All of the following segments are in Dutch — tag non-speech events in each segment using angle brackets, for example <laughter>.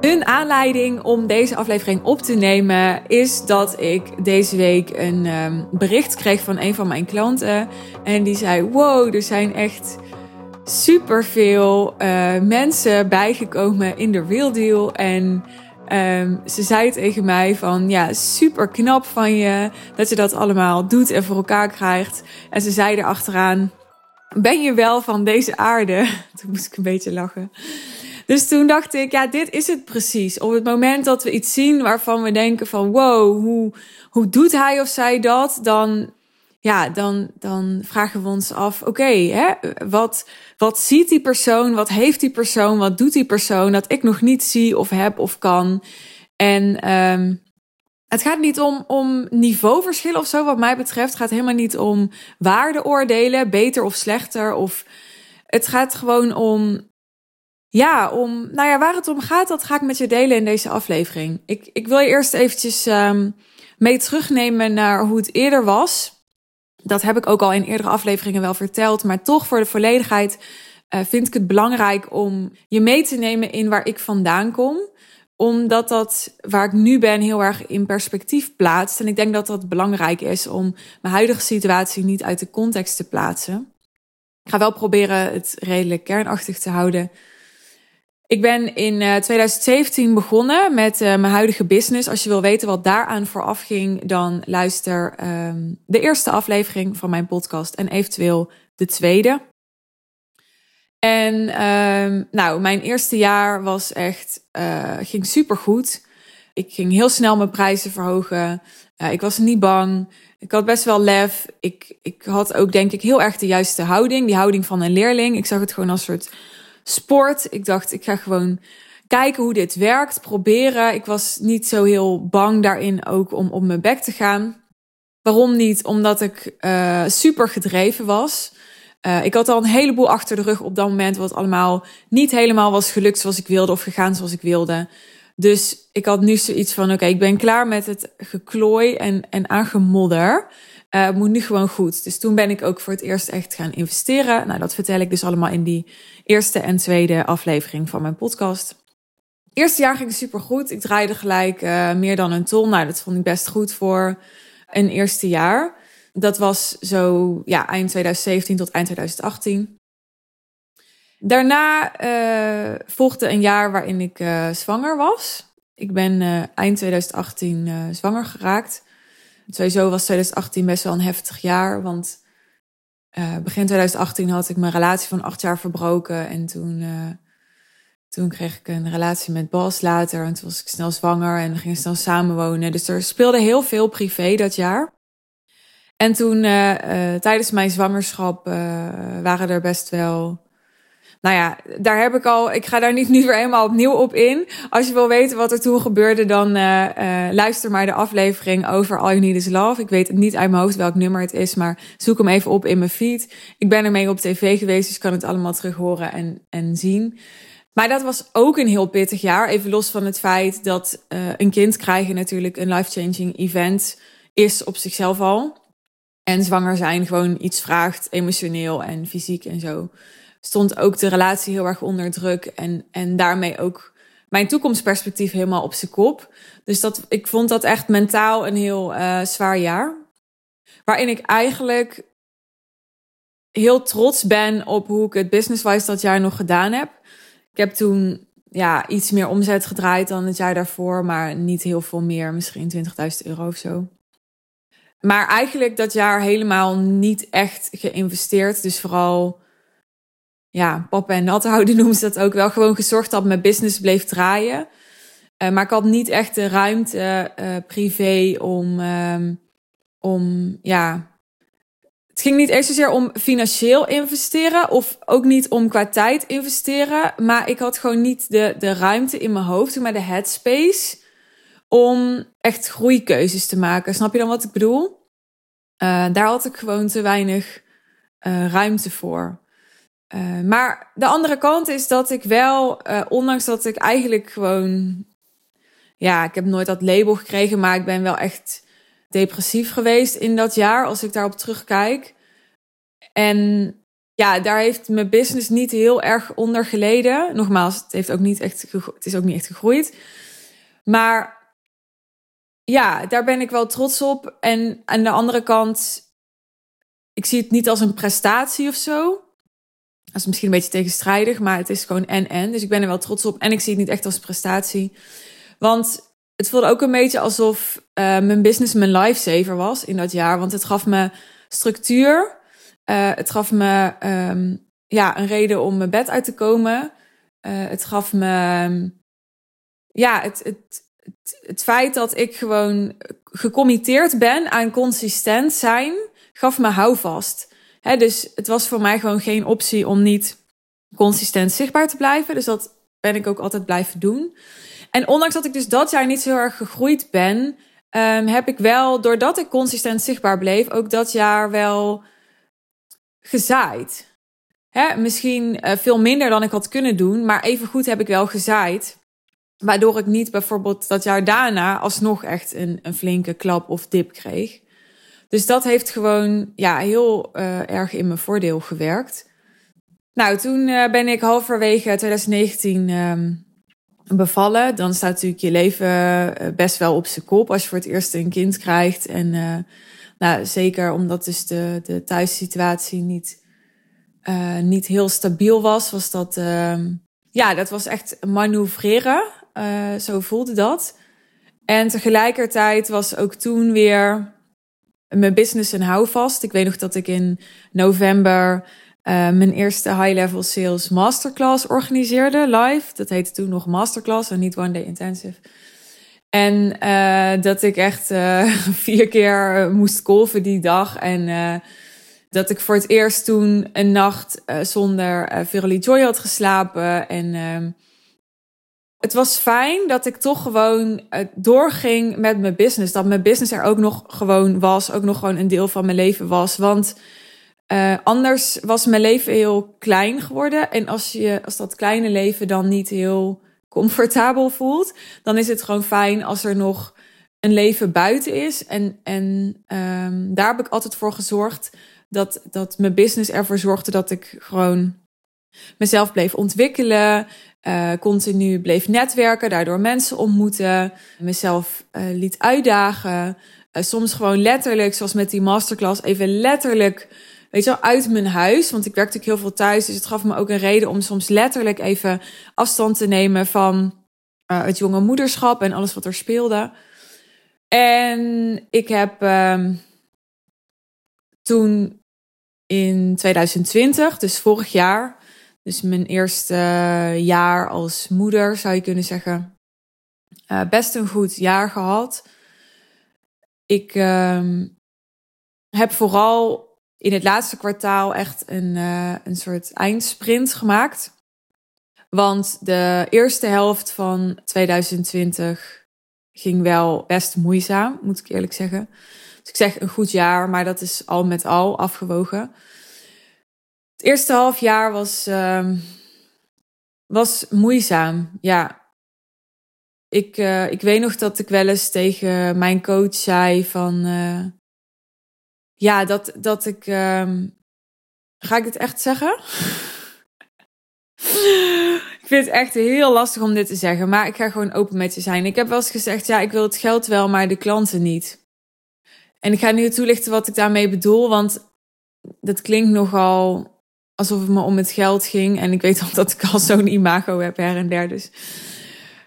Een aanleiding om deze aflevering op te nemen is dat ik deze week een um, bericht kreeg van een van mijn klanten. En die zei: Wow, er zijn echt superveel uh, mensen bijgekomen in de Real Deal. En um, ze zei tegen mij van ja, super knap van je dat je dat allemaal doet en voor elkaar krijgt. En ze zei erachteraan, ben je wel van deze aarde? <laughs> Toen moest ik een beetje lachen. Dus toen dacht ik, ja, dit is het precies. Op het moment dat we iets zien waarvan we denken van wow, hoe, hoe doet hij of zij dat? Dan, ja, dan, dan vragen we ons af, oké, hè, wat, wat ziet die persoon? Wat heeft die persoon? Wat doet die persoon dat ik nog niet zie of heb of kan? En um, het gaat niet om, om niveauverschillen of zo, wat mij betreft. Het gaat helemaal niet om waardeoordelen, beter of slechter. Of het gaat gewoon om ja, om, nou ja, waar het om gaat, dat ga ik met je delen in deze aflevering. Ik, ik wil je eerst eventjes um, mee terugnemen naar hoe het eerder was. Dat heb ik ook al in eerdere afleveringen wel verteld, maar toch voor de volledigheid uh, vind ik het belangrijk om je mee te nemen in waar ik vandaan kom. Omdat dat waar ik nu ben heel erg in perspectief plaatst. En ik denk dat dat belangrijk is om mijn huidige situatie niet uit de context te plaatsen. Ik ga wel proberen het redelijk kernachtig te houden. Ik ben in 2017 eh, begonnen met uh, mijn huidige business. Als je wil weten wat daaraan vooraf ging, dan luister um, de eerste aflevering van mijn podcast en eventueel de tweede. En um, nou, mijn eerste jaar was echt, uh, ging super goed. Ik ging heel snel mijn prijzen verhogen. ik was niet bang. Ik had best wel lef. Ik, ik had ook denk ik heel erg de juiste houding. Die houding van een leerling. Ik zag het gewoon als soort sport. Ik dacht, ik ga gewoon kijken hoe dit werkt, proberen. Ik was niet zo heel bang daarin ook om op mijn bek te gaan. Waarom niet? Omdat ik uh, super gedreven was. Uh, ik had al een heleboel achter de rug op dat moment, wat allemaal niet helemaal was gelukt zoals ik wilde of gegaan zoals ik wilde. Dus ik had nu zoiets van: oké, ik ben klaar met het geklooi en, en aangemodder. Uh, moet nu gewoon goed. Dus toen ben ik ook voor het eerst echt gaan investeren. Nou, dat vertel ik dus allemaal in die eerste en tweede aflevering van mijn podcast. Eerste jaar ging super goed. Ik draaide gelijk uh, meer dan een ton. Nou, dat vond ik best goed voor een eerste jaar. Dat was zo ja, eind 2017 tot eind 2018. Daarna uh, volgde een jaar waarin ik zwanger was. Ik ben eind 2018 zwanger geraakt. Sowieso was 2018 best wel een heftig jaar, want uh, begin 2018 had ik mijn relatie van acht jaar verbroken. En toen, uh, toen kreeg ik een relatie met Bas later. En toen was ik snel zwanger en gingen snel samenwonen. Dus er speelde heel veel privé dat jaar. En toen, uh, tijdens mijn zwangerschap, waren er best wel nou ja, daar heb ik al. Ik ga daar niet nu weer helemaal opnieuw op in. Als je wil weten wat er toen gebeurde, dan uh, uh, luister maar de aflevering over All You Need Is Love. Ik weet niet uit mijn hoofd welk nummer het is, maar zoek hem even op in mijn feed. Ik ben ermee op tv geweest, dus kan het allemaal terug horen en, en zien. Maar dat was ook een heel pittig jaar. Even los van het feit dat uh, een kind krijgen natuurlijk een life-changing event is op zichzelf al. En zwanger zijn gewoon iets vraagt, emotioneel en fysiek en zo stond ook de relatie heel erg onder druk. En, en daarmee ook mijn toekomstperspectief helemaal op zijn kop. Dus dat, ik vond dat echt mentaal een heel uh, zwaar jaar. Waarin ik eigenlijk heel trots ben op hoe ik het business-wise dat jaar nog gedaan heb. Ik heb toen ja, iets meer omzet gedraaid dan het jaar daarvoor, maar niet heel veel meer, misschien 20.000 euro of zo. Maar eigenlijk dat jaar helemaal niet echt geïnvesteerd. Dus vooral ja, papa en nat houden noemen ze dat ook wel. Gewoon gezorgd dat mijn business bleef draaien. Uh, maar ik had niet echt de ruimte uh, privé om, um, om, ja. Het ging niet eens zozeer om financieel investeren of ook niet om qua tijd investeren. Maar ik had gewoon niet de, de ruimte in mijn hoofd, maar de headspace om echt groeikeuzes te maken. Snap je dan wat ik bedoel? Uh, daar had ik gewoon te weinig ruimte voor. Uh, maar de andere kant is dat ik wel, uh, ondanks dat ik eigenlijk gewoon, ja, ik heb nooit dat label gekregen, maar ik ben wel echt depressief geweest in dat jaar, als ik daarop terugkijk. En ja, daar heeft mijn business niet heel erg onder geleden. Nogmaals, het, heeft ook niet echt het is ook niet echt gegroeid. Maar ja, daar ben ik wel trots op. En aan de andere kant, ik zie het niet als een prestatie of zo. Dat is misschien een beetje tegenstrijdig, maar het is gewoon en-en. Dus ik ben er wel trots op. En ik zie het niet echt als prestatie. Want het voelde ook een beetje alsof uh, mijn business mijn lifesaver was in dat jaar. Want het gaf me structuur. Uh, het gaf me um, ja, een reden om mijn bed uit te komen. Uh, het gaf me ja, het, het, het, het, feit dat ik gewoon gecommitteerd ben aan consistent zijn, gaf me houvast. He, dus het was voor mij gewoon geen optie om niet consistent zichtbaar te blijven. Dus dat ben ik ook altijd blijven doen. En ondanks dat ik dus dat jaar niet zo erg gegroeid ben, um, heb ik wel, doordat ik consistent zichtbaar bleef, ook dat jaar wel gezaaid. Hè, misschien uh, veel minder dan ik had kunnen doen, maar even goed heb ik wel gezaaid. Waardoor ik niet bijvoorbeeld dat jaar daarna alsnog echt een, een flinke klap of dip kreeg. Dus dat heeft gewoon ja, heel uh, erg in mijn voordeel gewerkt. Nou, toen uh, ben ik halverwege 2019 um, bevallen. Dan staat natuurlijk je leven uh, best wel op zijn kop als je voor het eerst een kind krijgt. En nou, zeker omdat dus de, de thuissituatie niet, niet heel stabiel was, was dat, ehm, ja, dat was echt manoeuvreren. zo voelde dat. En tegelijkertijd was ook toen weer mijn business een houvast. Ik weet nog dat ik in november uh, mijn eerste high-level sales masterclass organiseerde live. Dat heette toen nog masterclass en niet one day intensive. En uh, dat ik echt uh, <laughs> vier keer moest kolven die dag. En dat ik voor het eerst toen een nacht zonder Verily Joy had geslapen. En ehm, het was fijn dat ik toch gewoon uh, doorging met mijn business. Dat mijn business er ook nog gewoon was. Ook nog gewoon een deel van mijn leven was. Want uh, anders was mijn leven heel klein geworden. En als, je, als dat kleine leven dan niet heel comfortabel voelt, dan is het gewoon fijn als er nog een leven buiten is. En, en um, daar heb ik altijd voor gezorgd dat, dat mijn business ervoor zorgde dat ik gewoon mezelf bleef ontwikkelen. Uh, continu bleef netwerken, daardoor mensen ontmoeten, mezelf uh, liet uitdagen. Uh, soms gewoon letterlijk, zoals met die masterclass, even letterlijk, weet je wel, uit mijn huis. Want ik werkte ook heel veel thuis, dus het gaf me ook een reden om soms letterlijk even afstand te nemen van het jonge moederschap en alles wat er speelde. En ik heb ehm, toen in 2020, dus vorig jaar, dus mijn eerste jaar als moeder zou je kunnen zeggen. Uh, best een goed jaar gehad. Ik uh, heb vooral in het laatste kwartaal echt een, uh, een soort eindsprint gemaakt. Want de eerste helft van 2020 ging wel best moeizaam, moet ik eerlijk zeggen. Dus ik zeg een goed jaar, maar dat is al met al afgewogen. Het eerste half jaar was, uh, was moeizaam. Ja. Ik, uh, ik weet nog dat ik wel eens tegen mijn coach zei van... Uh, ja, dat, dat ik... Uh, ga ik het echt zeggen? <laughs> ik vind het echt heel lastig om dit te zeggen. Maar ik ga gewoon open met je zijn. Ik heb wel eens gezegd, ja, ik wil het geld wel, maar de klanten niet. En ik ga nu toelichten wat ik daarmee bedoel. Want dat klinkt nogal alsof het me om het geld ging. En ik weet <laughs> al dat ik al zo'n imago heb her en der. Dus.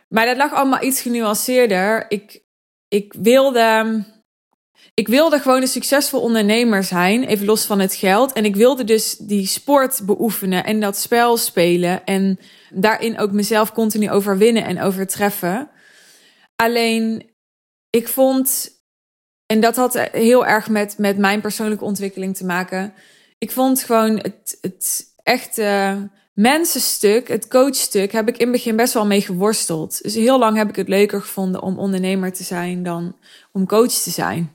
Maar dat lag allemaal iets genuanceerder. Ik, ik, wilde, ik wilde gewoon een succesvol ondernemer zijn, even los van het geld. En ik wilde dus die sport beoefenen en dat spel spelen. En daarin ook mezelf continu overwinnen en overtreffen. Alleen, ik vond, en dat had heel erg met, met mijn persoonlijke ontwikkeling te maken ik vond gewoon het, het echte mensenstuk, het coachstuk, heb ik in het begin best wel mee geworsteld. Dus heel lang heb ik het leuker gevonden om ondernemer te zijn dan om coach te zijn.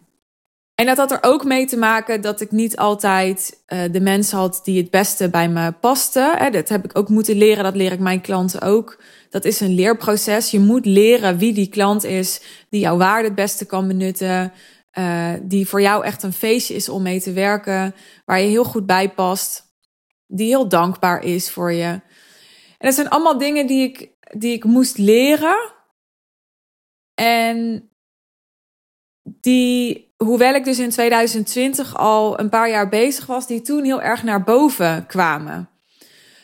En dat had er ook mee te maken dat ik niet altijd uh, de mensen had die het beste bij me pasten. dat heb ik ook moeten leren, dat leer ik mijn klanten ook. Dat is een leerproces. Je moet leren wie die klant is, die jouw waarde het beste kan benutten, uh, die voor jou echt een feestje is om mee te werken, waar je heel goed bij past. die heel dankbaar is voor je. En dat zijn allemaal dingen die ik, die ik moest leren. En die, hoewel ik dus in 2020 al een paar jaar bezig was, die toen heel erg naar boven kwamen.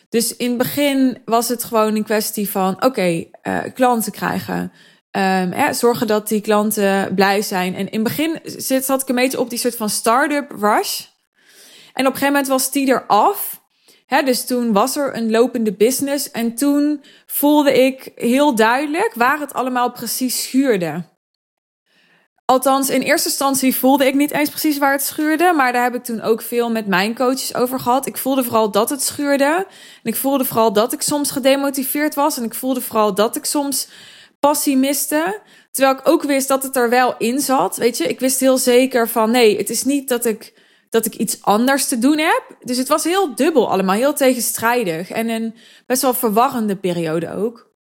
Dus in het begin was het gewoon een kwestie van: oké, eh, klanten krijgen. Um, zorgen dat die klanten blij zijn. En in het begin zit, zat ik een beetje op die soort van start-up rush. En op een gegeven moment was die eraf. Hè, dus toen was er een lopende business. En toen voelde ik heel duidelijk waar het allemaal precies schuurde. Althans, in eerste instantie voelde ik niet eens precies waar het schuurde. Maar daar heb ik toen ook veel met mijn coaches over gehad. Ik voelde vooral dat het schuurde. En ik voelde vooral dat ik soms gedemotiveerd was. En ik voelde vooral dat ik soms passie. Terwijl ik ook wist dat het er wel in zat. Weet je, ik wist heel zeker van nee, het is niet dat ik, dat ik iets anders te doen heb. Dus het was heel dubbel allemaal, heel tegenstrijdig. En een best wel verwarrende periode ook.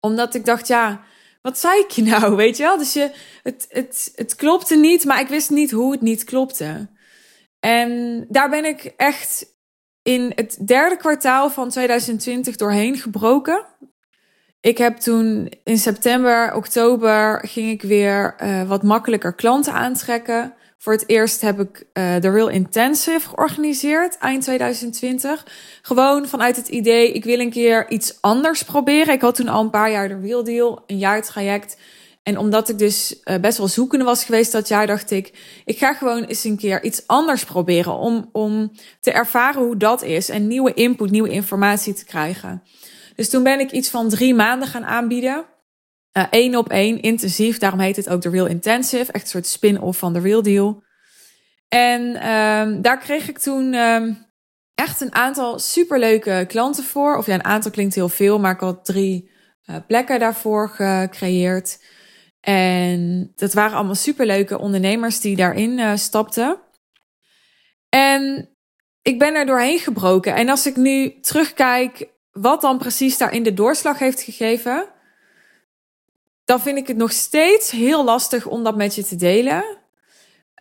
Omdat ik dacht, ja wat zei ik je nou, weet je wel? Dus je, het, het, het klopte niet, maar ik wist niet hoe het niet klopte. En daar ben ik echt in het derde kwartaal van 2020 doorheen gebroken. Ik heb toen in september, oktober ging ik weer uh, wat makkelijker klanten aantrekken. Voor het eerst heb ik de Real Intensive georganiseerd eind 2020. Gewoon vanuit het idee, ik wil een keer iets anders proberen. Ik had toen al een paar jaar de Real Deal, een jaar traject. En omdat ik dus uh, best wel zoekende was geweest dat jaar, dacht ik, ik ga gewoon eens een keer iets anders proberen. Om, om te ervaren hoe dat is en nieuwe input, nieuwe informatie te krijgen. Dus toen ben ik iets van drie maanden gaan aanbieden. Eén uh, op één, intensief. Daarom heet het ook de Real Intensive. Echt een soort spin-off van de Real Deal. En um, daar kreeg ik toen um, echt een aantal superleuke klanten voor. Of ja, een aantal klinkt heel veel, maar ik had drie uh, plekken daarvoor gecreëerd. En dat waren allemaal superleuke ondernemers die daarin uh, stapten. En ik ben er doorheen gebroken. En als ik nu terugkijk wat dan precies daarin de doorslag heeft gegeven, dan vind ik het nog steeds heel lastig om dat met je te delen.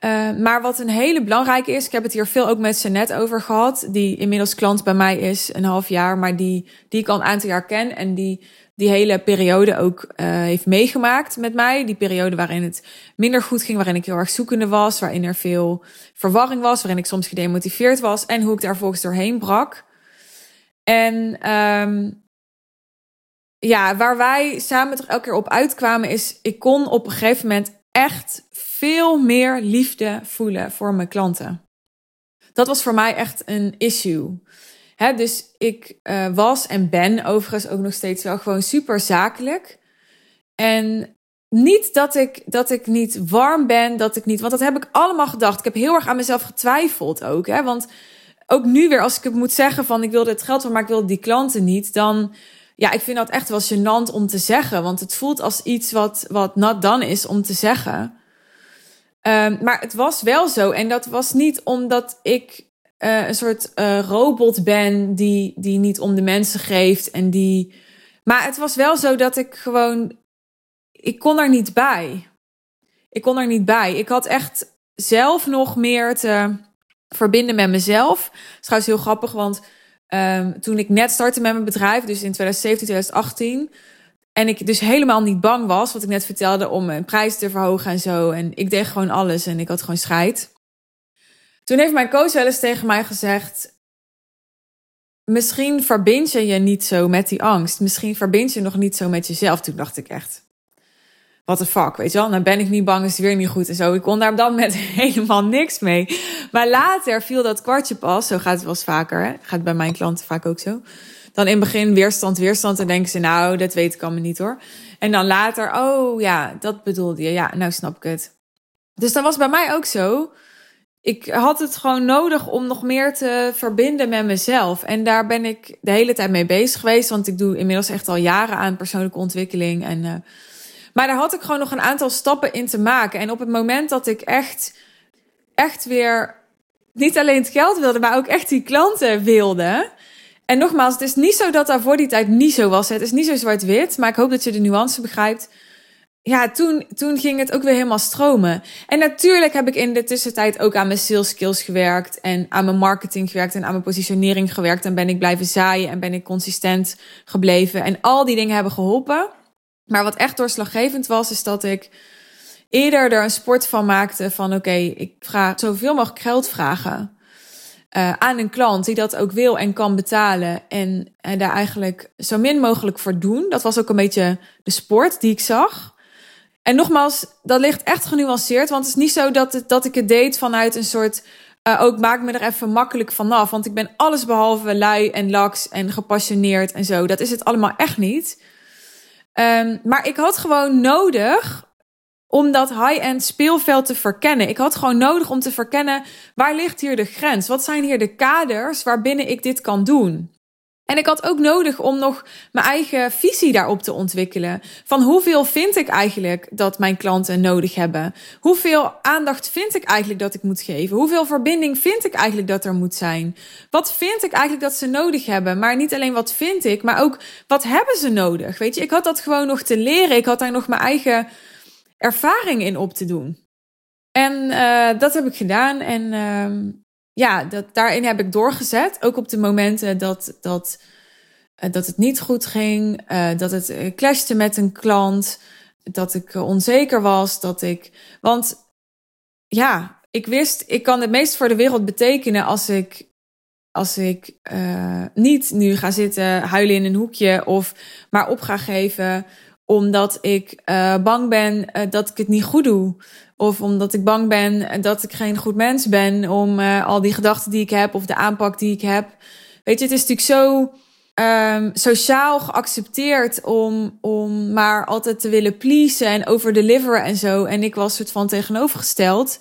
Uh, maar wat een hele belangrijke is, ik heb het hier veel ook met net over gehad, die inmiddels klant bij mij is, een half jaar, maar die, die ik al een aantal jaar ken en die die hele periode ook uh, heeft meegemaakt met mij. Die periode waarin het minder goed ging, waarin ik heel erg zoekende was, waarin er veel verwarring was, waarin ik soms gedemotiveerd was en hoe ik daar volgens doorheen brak. En um, ja, waar wij samen toch elke keer op uitkwamen is, ik kon op een gegeven moment echt veel meer liefde voelen voor mijn klanten. Dat was voor mij echt een issue. Dus ik uh, was en ben overigens ook nog steeds wel gewoon super zakelijk. En niet dat ik, dat ik niet warm ben, dat ik niet. Want dat heb ik allemaal gedacht. Ik heb heel erg aan mezelf getwijfeld ook. Hè, want ook nu weer, als ik het moet zeggen van ik wilde het geld van, maar ik wilde die klanten niet, dan ja, ik vind dat echt wel gênant om te zeggen. Want het voelt als iets wat, wat not done is om te zeggen. Um, maar het was wel zo. En dat was niet omdat ik uh, een soort uh, robot ben die, die niet om de mensen geeft. En die. Maar het was wel zo dat ik gewoon. Ik kon er niet bij. Ik kon er niet bij. Ik had echt zelf nog meer te verbinden met mezelf. Dat is trouwens heel grappig, want um, toen ik net startte met mijn bedrijf, dus in 2017, 2018. En ik dus helemaal niet bang was, wat ik net vertelde, om mijn prijs te verhogen en zo. En ik deed gewoon alles en ik had gewoon scheid. Toen heeft mijn coach wel eens tegen mij gezegd: Misschien verbind je je niet zo met die angst. Misschien verbind je nog niet zo met jezelf. Toen dacht ik echt: what the fuck, weet je wel? Dan ben ik niet bang, is het weer niet goed en zo. Ik kon daar dan met <laughs> helemaal niks mee. Maar later viel dat kwartje pas. Zo gaat het wel eens vaker, hè? Gaat bij mijn klanten vaak ook zo. Dan in het begin weerstand, weerstand. En denken ze, nou, dat weet ik allemaal niet hoor. En dan later, oh ja, dat bedoelde je. Ja, nou snap ik het. Dus dat was bij mij ook zo. Ik had het gewoon nodig om nog meer te verbinden met mezelf. En daar ben ik de hele tijd mee bezig geweest. Want ik doe inmiddels echt al jaren aan persoonlijke ontwikkeling. En uh, maar daar had ik gewoon nog een aantal stappen in te maken. En op het moment dat ik echt, echt weer niet alleen het geld wilde, maar ook echt die klanten wilde. En nogmaals, het is niet zo dat daar voor die tijd niet zo was. Het is niet zo zwart-wit, maar ik hoop dat je de nuance begrijpt. ja, toen, toen ging het ook weer helemaal stromen. En natuurlijk heb ik in de tussentijd ook aan mijn sales skills gewerkt. En aan mijn marketing gewerkt. En aan mijn positionering gewerkt. En ben ik blijven zaaien. En ben ik consistent gebleven. En al die dingen hebben geholpen. Maar wat echt doorslaggevend was, is dat ik eerder er een sport van maakte. Van oké, ik ga zoveel mogelijk geld vragen. Uh, aan een klant die dat ook wil en kan betalen. En, en daar eigenlijk zo min mogelijk voor doen. Dat was ook een beetje de sport die ik zag. En nogmaals, dat ligt echt genuanceerd. Want het is niet zo dat, dat ik het deed vanuit een soort. Uh, ook maak me er even makkelijk vanaf. Want ik ben alles behalve lui en laks en gepassioneerd en zo. Dat is het allemaal echt niet. Um, maar ik had gewoon nodig om dat high-end speelveld te verkennen. Ik had gewoon nodig om te verkennen waar ligt hier de grens? Wat zijn hier de kaders waarbinnen ik dit kan doen? En ik had ook nodig om nog mijn eigen visie daarop te ontwikkelen. Van hoeveel vind ik eigenlijk dat mijn klanten nodig hebben? Hoeveel aandacht vind ik eigenlijk dat ik moet geven? Hoeveel verbinding vind ik eigenlijk dat er moet zijn? Wat vind ik eigenlijk dat ze nodig hebben? Maar niet alleen wat vind ik, maar ook wat hebben ze nodig? Weet je, ik had dat gewoon nog te leren. Ik had daar nog mijn eigen ervaring in op te doen. En uh, dat heb ik gedaan. En uh, ja, dat, daarin heb ik doorgezet. Ook op de momenten dat, dat, uh, dat het niet goed ging. Uh, dat het clashte met een klant. Dat ik onzeker was. Dat ik. Want ja, ik wist, ik kan het meest voor de wereld betekenen als ik. Als ik niet nu ga zitten huilen in een hoekje of maar op ga geven omdat ik bang ben dat ik het niet goed doe. Of omdat ik bang ben dat ik geen goed mens ben om uh, al die gedachten die ik heb of de aanpak die ik heb. Weet je, het is natuurlijk zo um, sociaal geaccepteerd om, om maar altijd te willen pleasen en overdeliveren en zo. En ik was soort van tegenovergesteld.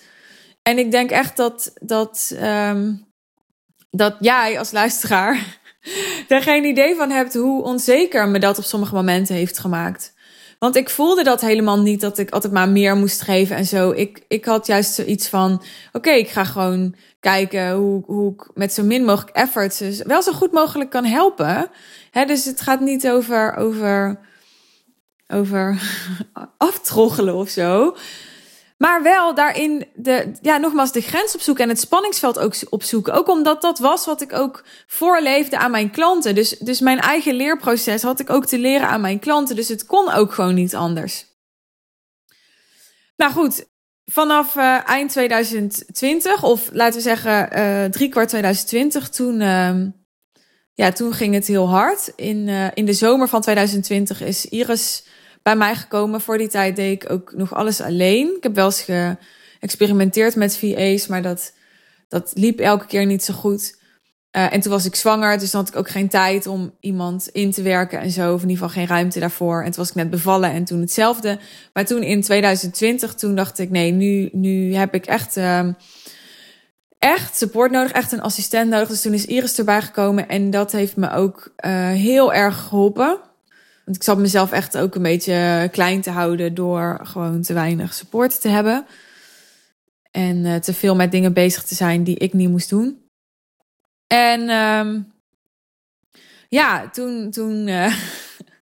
En ik denk echt dat, dat, um, dat jij als luisteraar <laughs> er geen idee van hebt hoe onzeker me dat op sommige momenten heeft gemaakt. Want ik voelde dat helemaal niet dat ik altijd maar meer moest geven en zo. Ik, ik had juist zoiets van: oké, ik ga gewoon kijken hoe, hoe ik met zo min mogelijk efforts dus wel zo goed mogelijk kan helpen. He, dus het gaat niet over, over, over <laughs> aftroggelen of zo. Maar wel daarin de, ja, nogmaals de grens opzoeken en het spanningsveld ook opzoeken. Ook omdat dat was wat ik ook voorleefde aan mijn klanten. Dus, dus mijn eigen leerproces had ik ook te leren aan mijn klanten. Dus het kon ook gewoon niet anders. Nou goed, vanaf uh, eind 2020, of laten we zeggen uh, drie kwart 2020, toen, uh, ja, toen ging het heel hard. In, uh, in de zomer van 2020 is Iris bij mij gekomen. Voor die tijd deed ik ook nog alles alleen. Ik heb wel eens geëxperimenteerd met VA's, maar dat, dat liep elke keer niet zo goed. Uh, en toen was ik zwanger, dus dan had ik ook geen tijd om iemand in te werken en zo. Of in ieder geval geen ruimte daarvoor. En toen was ik net bevallen en toen hetzelfde. Maar toen in 2020, toen dacht ik, nee, nu, nu heb ik echt, uh, echt support nodig. Echt een assistent nodig. Dus toen is Iris erbij gekomen. En dat heeft me ook uh, heel erg geholpen. Want ik zat mezelf echt ook een beetje klein te houden door gewoon te weinig support te hebben. En uh, te veel met dingen bezig te zijn die ik niet moest doen. En um, ja, toen, toen <laughs> uh,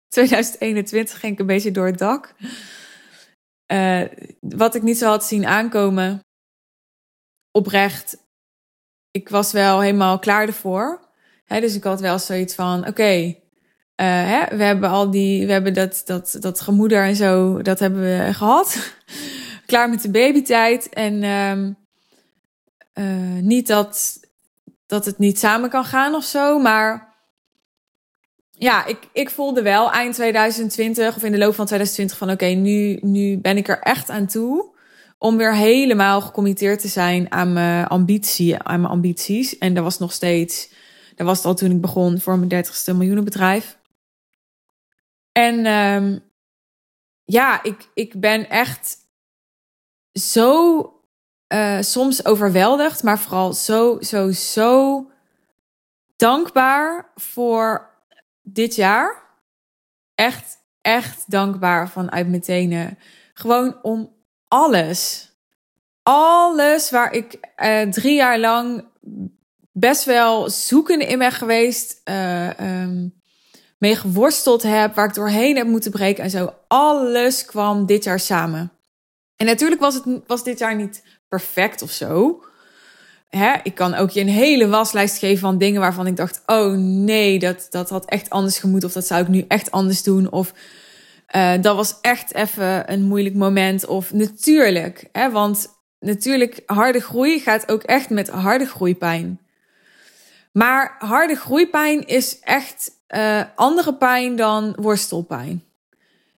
2021 ging ik een beetje door het dak. Uh, wat ik niet zo had zien aankomen, oprecht, ik was wel helemaal klaar ervoor. Dus ik had wel zoiets van: oké, hè, we hebben al die, we hebben dat, dat, dat gemoeder en zo, dat hebben we gehad. <laughs> Klaar met de babytijd. En um, uh, niet dat, dat het niet samen kan gaan of zo, maar ja, ik, ik voelde wel eind 2020 of in de loop van 2020 van oké, nu, nu ben ik er echt aan toe om weer helemaal gecommitteerd te zijn aan mijn ambitie, aan mijn ambities. En dat was nog steeds, dat was het al toen ik begon voor mijn 30ste miljoenenbedrijf. En um, ja, ik, ik ben echt zo uh, soms overweldigd, maar vooral zo, zo, zo dankbaar voor dit jaar. Echt, echt dankbaar vanuit mijn tenen. Gewoon om alles. Alles waar ik uh, drie jaar lang best wel zoekende in ben geweest. Uh, mee geworsteld heb, waar ik doorheen heb moeten breken en zo. Alles kwam dit jaar samen. En natuurlijk was, het, was dit jaar niet perfect of zo. Hè, ik kan ook je een hele waslijst geven van dingen waarvan ik dacht: oh nee, dat, dat had echt anders gemoet. Of dat zou ik nu echt anders doen. Of uh, dat was echt even een moeilijk moment. Of natuurlijk, hè, want natuurlijk, harde groei gaat ook echt met harde groeipijn. Maar harde groeipijn is echt uh, andere pijn dan worstelpijn.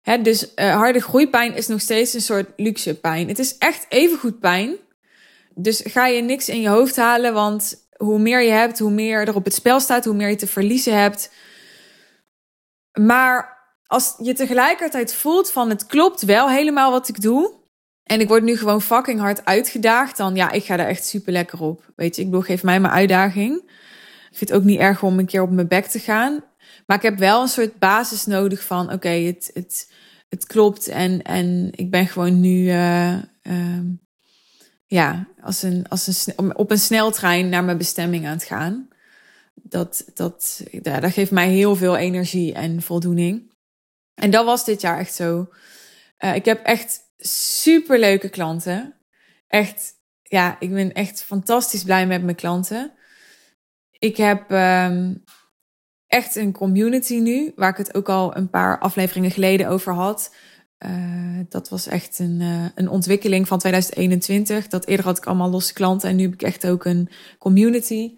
Hè, dus uh, harde groeipijn is nog steeds een soort luxe pijn. Het is echt even goed pijn. Dus ga je niks in je hoofd halen, want hoe meer je hebt, hoe meer er op het spel staat, hoe meer je te verliezen hebt. Maar als je tegelijkertijd voelt van het klopt wel helemaal wat ik doe. En ik word nu gewoon fucking hard uitgedaagd. Dan ja, ik ga daar echt super lekker op. Weet je, ik bedoel, geef mij mijn uitdaging. Ik vind het ook niet erg om een keer op mijn bek te gaan. Maar ik heb wel een soort basis nodig van oké, het, het, het klopt. En, en ik ben gewoon nu uh, uh, ja, als een, als een, op een sneltrein naar mijn bestemming aan het gaan. Dat, dat, dat geeft mij heel veel energie en voldoening. En dat was dit jaar echt zo. Uh, ik heb echt super leuke klanten. Echt, ja, ik ben echt fantastisch blij met mijn klanten. Ik heb um, echt een community nu, waar ik het ook al een paar afleveringen geleden over had. Uh, dat was echt een, uh, een ontwikkeling van 2021. Dat eerder had ik allemaal losse klanten en nu heb ik echt ook een community.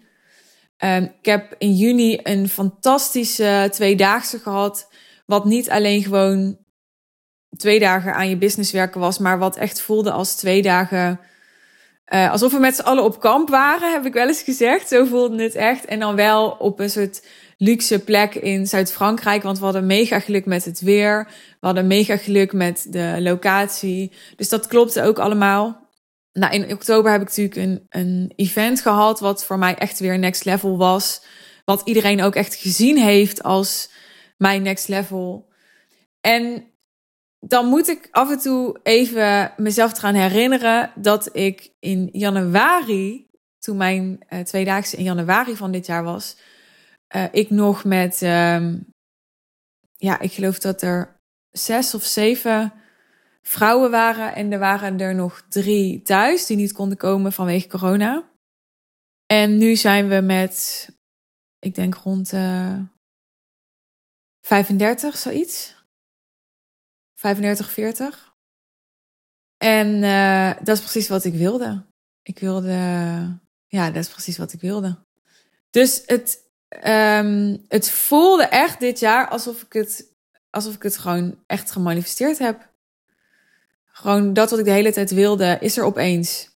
Um, ik heb in juni een fantastische tweedaagse gehad wat niet alleen gewoon twee dagen aan je business werken was, maar wat echt voelde als twee dagen. Uh, alsof we met z'n allen op kamp waren, heb ik wel eens gezegd. Zo voelde het echt. En dan wel op een soort luxe plek in Zuid-Frankrijk. Want we hadden mega geluk met het weer. We hadden mega geluk met de locatie. Dus dat klopte ook allemaal. Nou, in oktober heb ik natuurlijk een, een event gehad. Wat voor mij echt weer next level was. Wat iedereen ook echt gezien heeft als mijn next level. En dan moet ik af en toe even mezelf eraan herinneren dat ik in januari, toen mijn uh, tweedaagse in januari van dit jaar was, uh, ik nog met, uh, ja, ik geloof dat er zes of zeven vrouwen waren en er waren er nog drie thuis die niet konden komen vanwege corona. En nu zijn we met, ik denk rond uh, 35, zoiets. 35, 40. En uh, dat is precies wat ik wilde. Ik wilde, ja, dat is precies wat ik wilde. Dus het, um, het voelde echt dit jaar alsof ik het, alsof ik het gewoon echt gemanifesteerd heb. Gewoon dat wat ik de hele tijd wilde, is er opeens.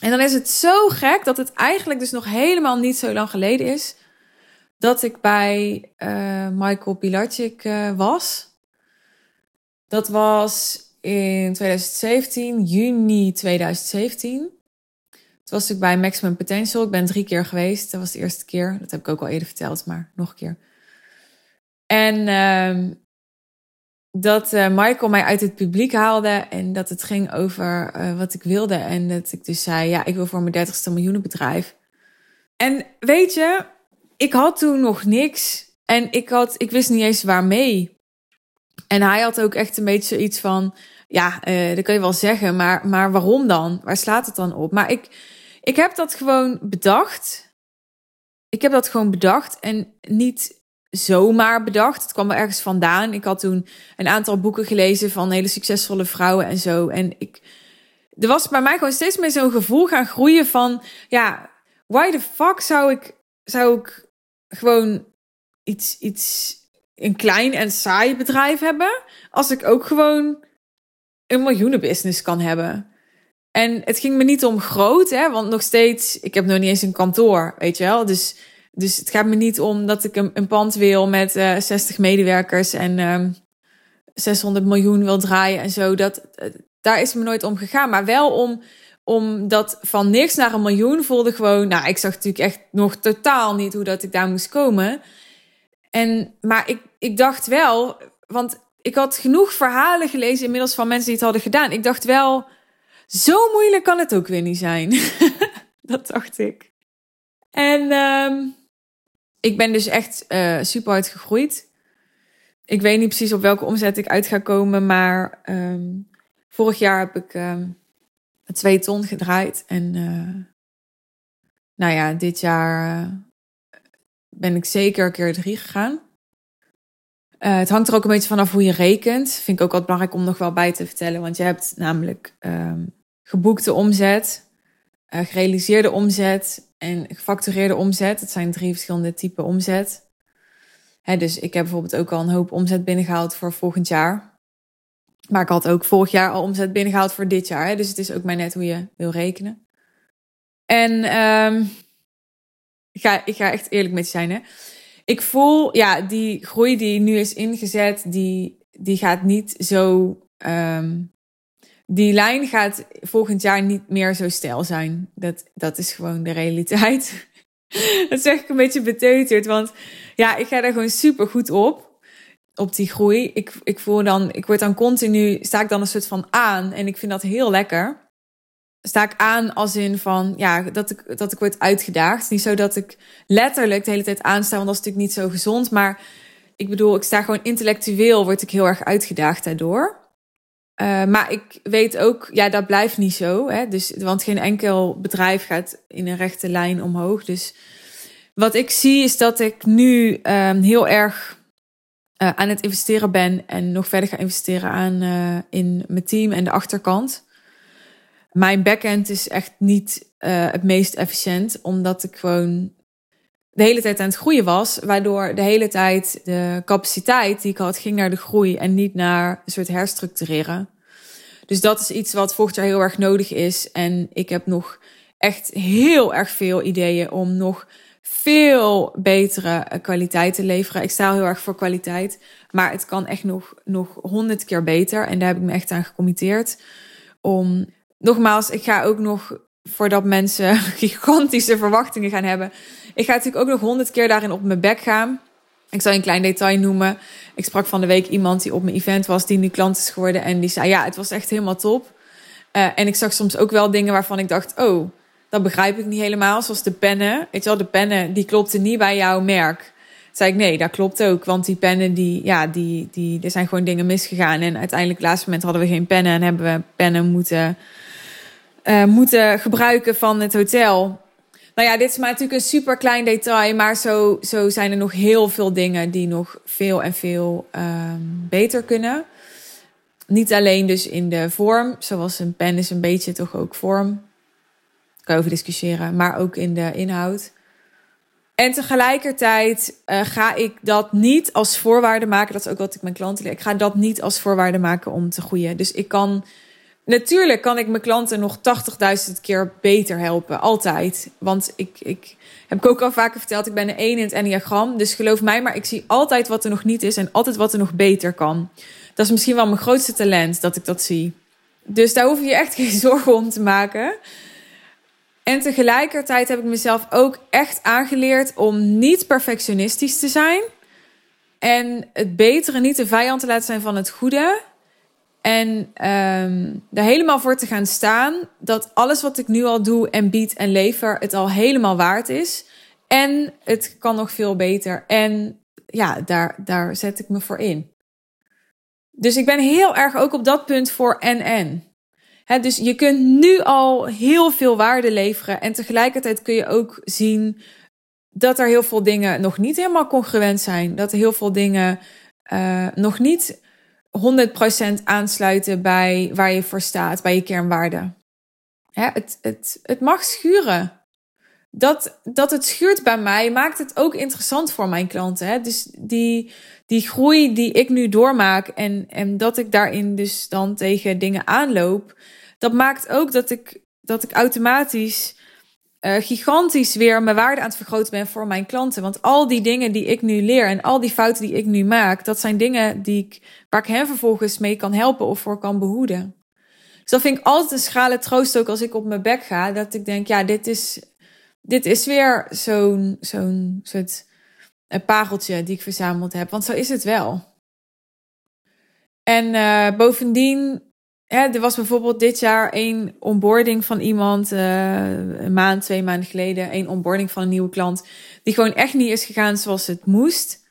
En dan is het zo gek dat het eigenlijk dus nog helemaal niet zo lang geleden is dat ik bij uh, Michael Pilarczyk uh, was. Dat was in 2017, juni 2017. Toen was ik bij Maximum Potential. Ik ben drie keer geweest. Dat was de eerste keer. Dat heb ik ook al eerder verteld, maar nog een keer. En uh, dat uh, Michael mij uit het publiek haalde en dat het ging over uh, wat ik wilde. En dat ik dus zei, ja, ik wil voor mijn dertigste miljoenenbedrijf. En weet je, ik had toen nog niks. En ik, had, ik wist niet eens waarmee. En hij had ook echt een beetje zoiets van: ja, uh, dat kun je wel zeggen, maar, maar waarom dan? Waar slaat het dan op? Maar ik, ik heb dat gewoon bedacht. Ik heb dat gewoon bedacht en niet zomaar bedacht. Het kwam er ergens vandaan. Ik had toen een aantal boeken gelezen van hele succesvolle vrouwen en zo. En ik, er was bij mij gewoon steeds meer zo'n gevoel gaan groeien van: ja, why the fuck zou ik, zou ik gewoon iets, iets, een klein en saai bedrijf hebben, als ik ook gewoon een miljoenenbusiness kan hebben. En het ging me niet om groot, hè, want nog steeds, ik heb nog niet eens een kantoor, weet je wel. Dus, dus het gaat me niet om dat ik een, een pand wil met uh, eh, 60 medewerkers en um, ehm, 600 miljoen wil draaien en zo. Dat, uh, daar is me nooit om gegaan, maar wel om omdat van niks naar een miljoen voelde gewoon, nou, ik zag natuurlijk echt nog totaal niet hoe dat ik daar moest komen. En, maar ik, ik dacht wel, want ik had genoeg verhalen gelezen inmiddels van mensen die het hadden gedaan. Ik dacht wel, zo moeilijk kan het ook weer niet zijn. <laughs> dat dacht ik. En um, ik ben dus echt uh, super hard gegroeid. Ik weet niet precies op welke omzet ik uit ga komen, maar um, vorig jaar heb ik um, twee ton gedraaid. En uh, nou ja, dit jaar uh, ben ik zeker keer drie gegaan. Uh, het hangt er ook een beetje vanaf hoe je rekent. Vind ik ook wat belangrijk om nog wel bij te vertellen. Want je hebt namelijk um, geboekte omzet, gerealiseerde omzet en gefactureerde omzet. Het zijn drie verschillende typen omzet. Hè, dus ik heb bijvoorbeeld ook al een hoop omzet binnengehaald voor volgend jaar. Maar ik had ook vorig jaar al omzet binnengehaald voor dit jaar. Hè? Dus het is ook maar net hoe je wil rekenen. En um, ik, ga, ik ga echt eerlijk met je zijn. Hè? Ik voel, ja, die groei die nu is ingezet, die, die gaat niet zo um, die lijn gaat volgend jaar niet meer zo stijl zijn. Dat, dat is gewoon de realiteit. <laughs> dat zeg ik een beetje beteuterd, want ja, ik ga daar gewoon super goed op. Op die groei. Ik, ik voel dan, ik word dan continu, sta ik dan een soort van aan en ik vind dat heel lekker. Sta ik aan als in van, ja, dat ik, dat ik word uitgedaagd. Niet zo dat ik letterlijk de hele tijd aansta, want dat is natuurlijk niet zo gezond. Maar ik bedoel, ik sta gewoon intellectueel, word ik heel erg uitgedaagd daardoor. Uh, maar ik weet ook, ja, dat blijft niet zo. Hè? Dus, want geen enkel bedrijf gaat in een rechte lijn omhoog. Dus wat ik zie is dat ik nu um, heel erg uh, aan het investeren ben en nog verder ga investeren aan, uh, in mijn team en de achterkant. Mijn backend is echt niet het meest efficiënt, omdat ik gewoon de hele tijd aan het groeien was, waardoor de hele tijd de capaciteit die ik had ging naar de groei en niet naar een soort herstructureren. Dus dat is iets wat volgend jaar heel erg nodig is. En ik heb nog echt heel erg veel ideeën om nog veel betere kwaliteit te leveren. Ik sta heel erg voor kwaliteit, maar het kan echt nog nog honderd keer beter. En daar heb ik me echt aan gecommitteerd. Om nogmaals, ik ga ook nog voordat mensen <laughs> gigantische verwachtingen gaan hebben. Ik ga natuurlijk ook nog honderd keer daarin op mijn bek gaan. Ik zal een klein detail noemen. Ik sprak van de week iemand die op mijn event was, die nu klant is geworden. En die zei: Ja, het was echt helemaal top. Uh, en ik zag soms ook wel dingen waarvan ik dacht: Oh, dat begrijp ik niet helemaal. Zoals de pennen. Weet je wel, de pennen die klopten niet bij jouw merk. Zei ik: Nee, dat klopt ook. Want die pennen, die, ja, die, die, er zijn gewoon dingen misgegaan. En uiteindelijk, op het laatste moment, hadden we geen pennen. En hebben we pennen moeten, uh, moeten gebruiken van het hotel. Nou ja, dit is maar natuurlijk een super klein detail, maar zo, zo zijn er nog heel veel dingen die nog veel en veel um, beter kunnen. Niet alleen dus in de vorm, zoals een pen is een beetje toch ook vorm. Kan je over discussiëren, maar ook in de inhoud. En tegelijkertijd uh, ga ik dat niet als voorwaarde maken. Dat is ook wat ik mijn klanten leer. Ik ga dat niet als voorwaarde maken om te groeien. Dus ik kan Natuurlijk kan ik mijn klanten nog 80.000 keer beter helpen. Altijd. Want ik, ik heb ik ook al vaker verteld, ik ben een 1 in het Enneagram. Dus geloof mij, maar ik zie altijd wat er nog niet is en altijd wat er nog beter kan. Dat is misschien wel mijn grootste talent, dat ik dat zie. Dus daar hoef je echt <laughs> geen zorgen om te maken. En tegelijkertijd heb ik mezelf ook echt aangeleerd om niet perfectionistisch te zijn. En het betere niet de vijand te laten zijn van het goede. En um, er helemaal voor te gaan staan dat alles wat ik nu al doe en bied en lever, het al helemaal waard is. En het kan nog veel beter. En ja, daar, daar zet ik me voor in. Dus ik ben heel erg ook op dat punt voor en-en. dus je kunt nu al heel veel waarde leveren. En tegelijkertijd kun je ook zien dat er heel veel dingen nog niet helemaal congruent zijn. Dat er heel veel dingen uh, nog niet 100% aansluiten bij waar je voor staat, bij je kernwaarden. Het, het, het mag schuren. Dat, dat het schuurt bij mij maakt het ook interessant voor mijn klanten. Hè? Dus die, die groei die ik nu doormaak en, en dat ik daarin dus dan tegen dingen aanloop, dat maakt ook dat ik, dat ik automatisch uh, gigantisch weer mijn waarde aan het vergroten ben voor mijn klanten. Want al die dingen die ik nu leer en al die fouten die ik nu maak, dat zijn dingen die ik, waar ik hen vervolgens mee kan helpen of voor kan behoeden. Dus dat vind ik altijd een schrale troost ook als ik op mijn bek ga. Dat ik denk, ja, dit is, dit is weer zo'n zo'n soort een pareltje die ik verzameld heb. Want zo is het wel. En uh, bovendien er was bijvoorbeeld dit jaar één onboarding van iemand, uh, een maand, twee maanden geleden, één onboarding van een nieuwe klant, die gewoon echt niet is gegaan zoals het moest.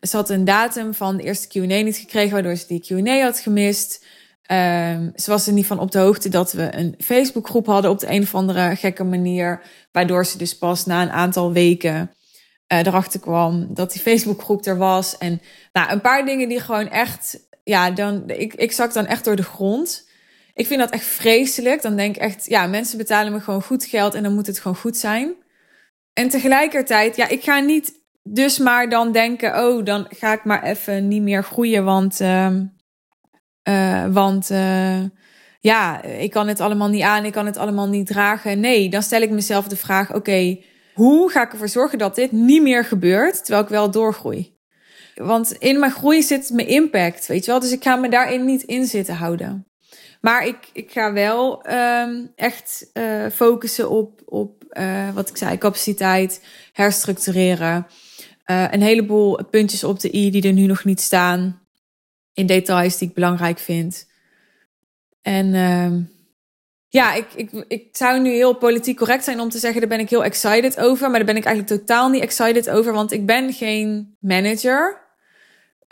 Ze had een datum van de eerste Q&A niet gekregen, waardoor ze die Q&A had gemist. Um, ze was er niet van op de hoogte dat we een Facebookgroep hadden op de een of andere gekke manier. Waardoor ze dus pas na een aantal weken uh, erachter kwam dat die Facebookgroep er was. En nou, een paar dingen die gewoon echt, ja, dan, ik, ik zak dan echt door de grond. Ik vind dat echt vreselijk. Dan denk ik echt, ja, mensen betalen me gewoon goed geld en dan moet het gewoon goed zijn. En tegelijkertijd, ja, ik ga niet dus maar dan denken, oh, dan ga ik maar even niet meer groeien, want, uh, uh, want uh, ja, ik kan het allemaal niet aan, ik kan het allemaal niet dragen. Nee, dan stel ik mezelf de vraag, oké, hoe ga ik ervoor zorgen dat dit niet meer gebeurt, terwijl ik wel doorgroei? Want in mijn groei zit mijn impact, weet je wel? Dus ik ga me daarin niet in zitten houden. Maar ik, ik ga wel um, echt uh, focussen op, op uh, wat ik zei, capaciteit, herstructureren. Uh, een heleboel puntjes op de i die er nu nog niet staan. In details die ik belangrijk vind. En uh, ja, ik, ik, ik zou nu heel politiek correct zijn om te zeggen, daar ben ik heel excited over. Maar daar ben ik eigenlijk totaal niet excited over, want ik ben geen manager.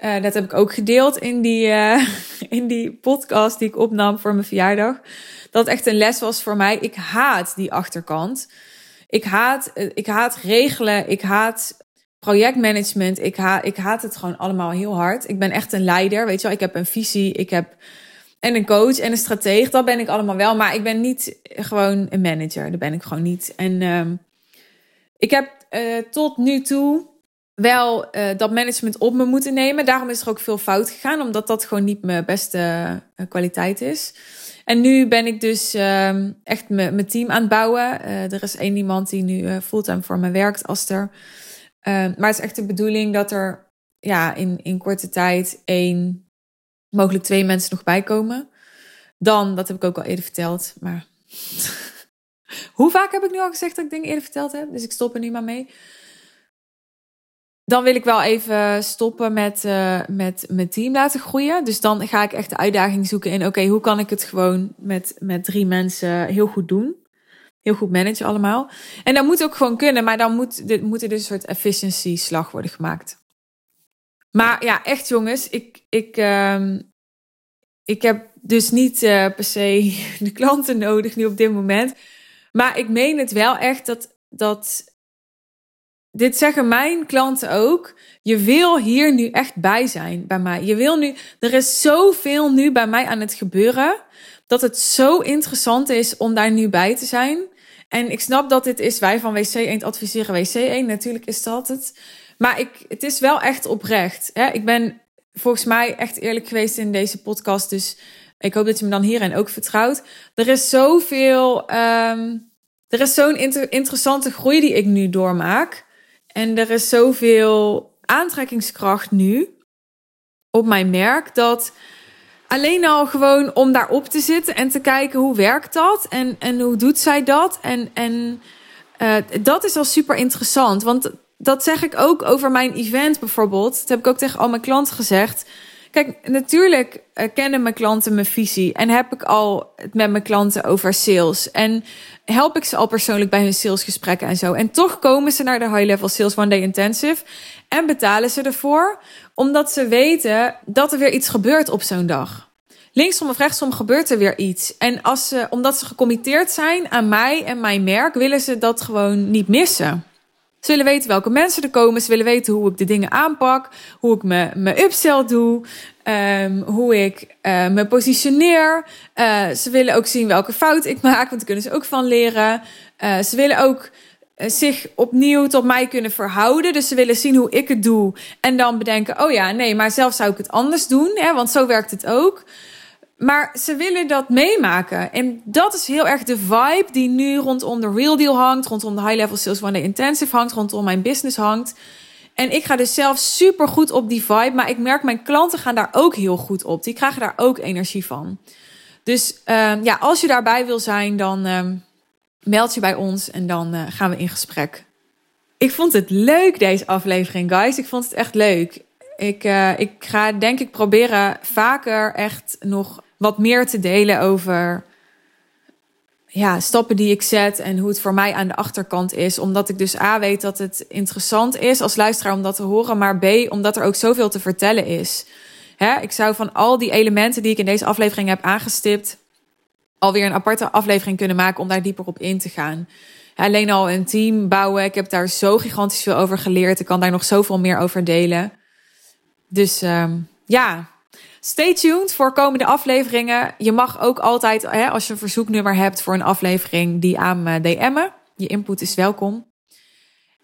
Uh, dat heb ik ook gedeeld in die, uh, <laughs> in die podcast die ik opnam voor mijn verjaardag. Dat echt een les was voor mij. Ik haat die achterkant. Ik haat, ik haat regelen. Ik haat projectmanagement, ik, ha ik haat het gewoon allemaal heel hard. Ik ben echt een leider, weet je wel. Ik heb een visie, ik heb en een coach en een strateeg. Dat ben ik allemaal wel, maar ik ben niet gewoon een manager. Dat ben ik gewoon niet. En um, ik heb tot nu toe wel uh, dat management op me moeten nemen. Daarom is er ook veel fout gegaan, omdat dat gewoon niet mijn beste uh, kwaliteit is. En nu ben ik dus um, echt mijn team aan het bouwen. er is één iemand die nu fulltime voor me werkt, Aster. Uh, maar het is echt de bedoeling dat er ja, in, in korte tijd één, mogelijk twee mensen nog bij komen. Dan, dat heb ik ook al eerder verteld, maar <laughs> hoe vaak heb ik nu al gezegd dat ik dingen eerder verteld heb? Dus ik stop er nu maar mee. Dan wil ik wel even stoppen met, uh, met mijn team laten groeien. Dus dan ga ik echt de uitdaging zoeken in: oké, hoe kan ik het gewoon met, met drie mensen heel goed doen? heel goed managen allemaal. En dat moet ook gewoon kunnen, maar dan moet, dit, moet er dus een soort efficiency slag worden gemaakt. Maar ja, echt jongens, ik, ik, uh, ik heb dus niet uh, per se <laughs> de klanten nodig nu op dit moment. Maar ik meen het wel echt dat, dat dit zeggen mijn klanten ook. Je wil hier nu echt bij zijn bij mij. Je wil nu, er is zoveel nu bij mij aan het gebeuren dat het zo interessant is om daar nu bij te zijn. En ik snap dat dit is, wij van WC 1 adviseren WC 1. Natuurlijk is dat het. Maar ik, het is wel echt oprecht. Hè? Ik ben volgens mij echt eerlijk geweest in deze podcast. Dus ik hoop dat je me dan hierin ook vertrouwt. Er is zoveel. Um, er is zo'n inter interessante groei die ik nu doormaak. En er is zoveel aantrekkingskracht nu op mijn merk dat alleen al gewoon om daarop te zitten en te kijken hoe werkt dat en, en hoe doet zij dat. En, en uh, dat is al super interessant. Want dat zeg ik ook over mijn event bijvoorbeeld. Dat heb ik ook tegen al mijn klanten gezegd. Kijk, natuurlijk uh, kennen mijn klanten mijn visie en heb ik al het met mijn klanten over sales. En help ik ze al persoonlijk bij hun salesgesprekken en zo. En toch komen ze naar de High Level Sales One Day Intensive en betalen ze ervoor, omdat ze weten dat er weer iets gebeurt op zo'n dag. Linksom of rechtsom gebeurt er weer iets. En als ze, omdat ze gecommitteerd zijn aan mij en mijn merk, willen ze dat gewoon niet missen. Ze willen weten welke mensen er komen. Ze willen weten hoe ik de dingen aanpak. Hoe ik me, me upsell doe. Um, hoe ik uh, me positioneer. Uh, ze willen ook zien welke fout ik maak. Want daar kunnen ze ook van leren. Uh, ze willen ook zich opnieuw tot mij kunnen verhouden. Dus ze willen zien hoe ik het doe. En dan bedenken: oh ja, nee, maar zelf zou ik het anders doen. Hè, want zo werkt het ook. Maar ze willen dat meemaken. En dat is heel erg de vibe die nu rondom de Real Deal hangt. Rondom de High Level Sales One Day Intensive hangt. Rondom mijn business hangt. En ik ga dus zelf super goed op die vibe. Maar ik merk mijn klanten gaan daar ook heel goed op. Die krijgen daar ook energie van. Dus uh, ja, als je daarbij wil zijn, dan uh, meld je bij ons. En dan uh, gaan we in gesprek. Ik vond het leuk, deze aflevering, guys. Ik vond het echt leuk Ik, uh, ik ga denk ik proberen vaker echt nog wat meer te delen over ja, stappen die ik zet en hoe het voor mij aan de achterkant is. Omdat ik dus A weet dat het interessant is als luisteraar om dat te horen, maar B omdat er ook zoveel te vertellen is. Hè, ik zou van al die elementen die ik in deze aflevering heb aangestipt, alweer een aparte aflevering kunnen maken om daar dieper op in te gaan. Alleen al een team bouwen, ik heb daar zo gigantisch veel over geleerd. Ik kan daar nog zoveel meer over delen. Dus um, ja, Stay tuned voor komende afleveringen. Je mag ook altijd, hè, als je een verzoeknummer hebt voor een aflevering, die aan me DM'en. Je input is welkom.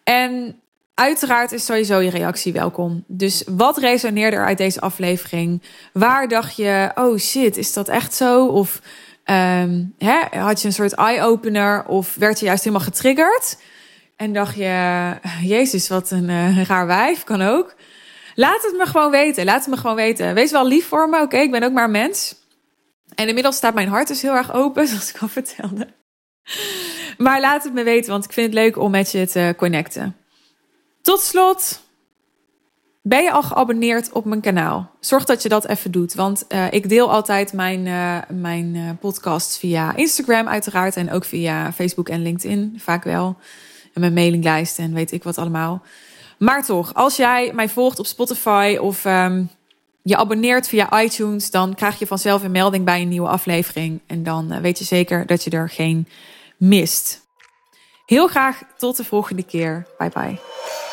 En uiteraard is sowieso je reactie welkom. Dus wat resoneerde er uit deze aflevering? Waar dacht je, oh shit, is dat echt zo? Of um, hè, had je een soort eye-opener? Of werd je juist helemaal getriggerd? En dacht je, Jezus, wat een uh, raar wijf, kan ook. Laat het me gewoon weten. Laat het me gewoon weten. Wees wel lief voor me, oké? Ik ben ook maar mens. En inmiddels staat mijn hart dus heel erg open, <laughs> zoals ik al vertelde. Maar laat het me weten, want ik vind het leuk om met je te connecten. Tot slot, ben je al geabonneerd op mijn kanaal? Zorg dat je dat even doet, want uh, ik deel altijd mijn, uh, mijn uh, podcasts via Instagram uiteraard en ook via Facebook en LinkedIn, vaak wel. En mijn mailinglijst en weet ik wat allemaal. Maar toch, als jij mij volgt op Spotify of um, je abonneert via iTunes, dan krijg je vanzelf een melding bij een nieuwe aflevering. En dan uh, weet je zeker dat je er geen mist. Heel graag tot de volgende keer. Bye bye.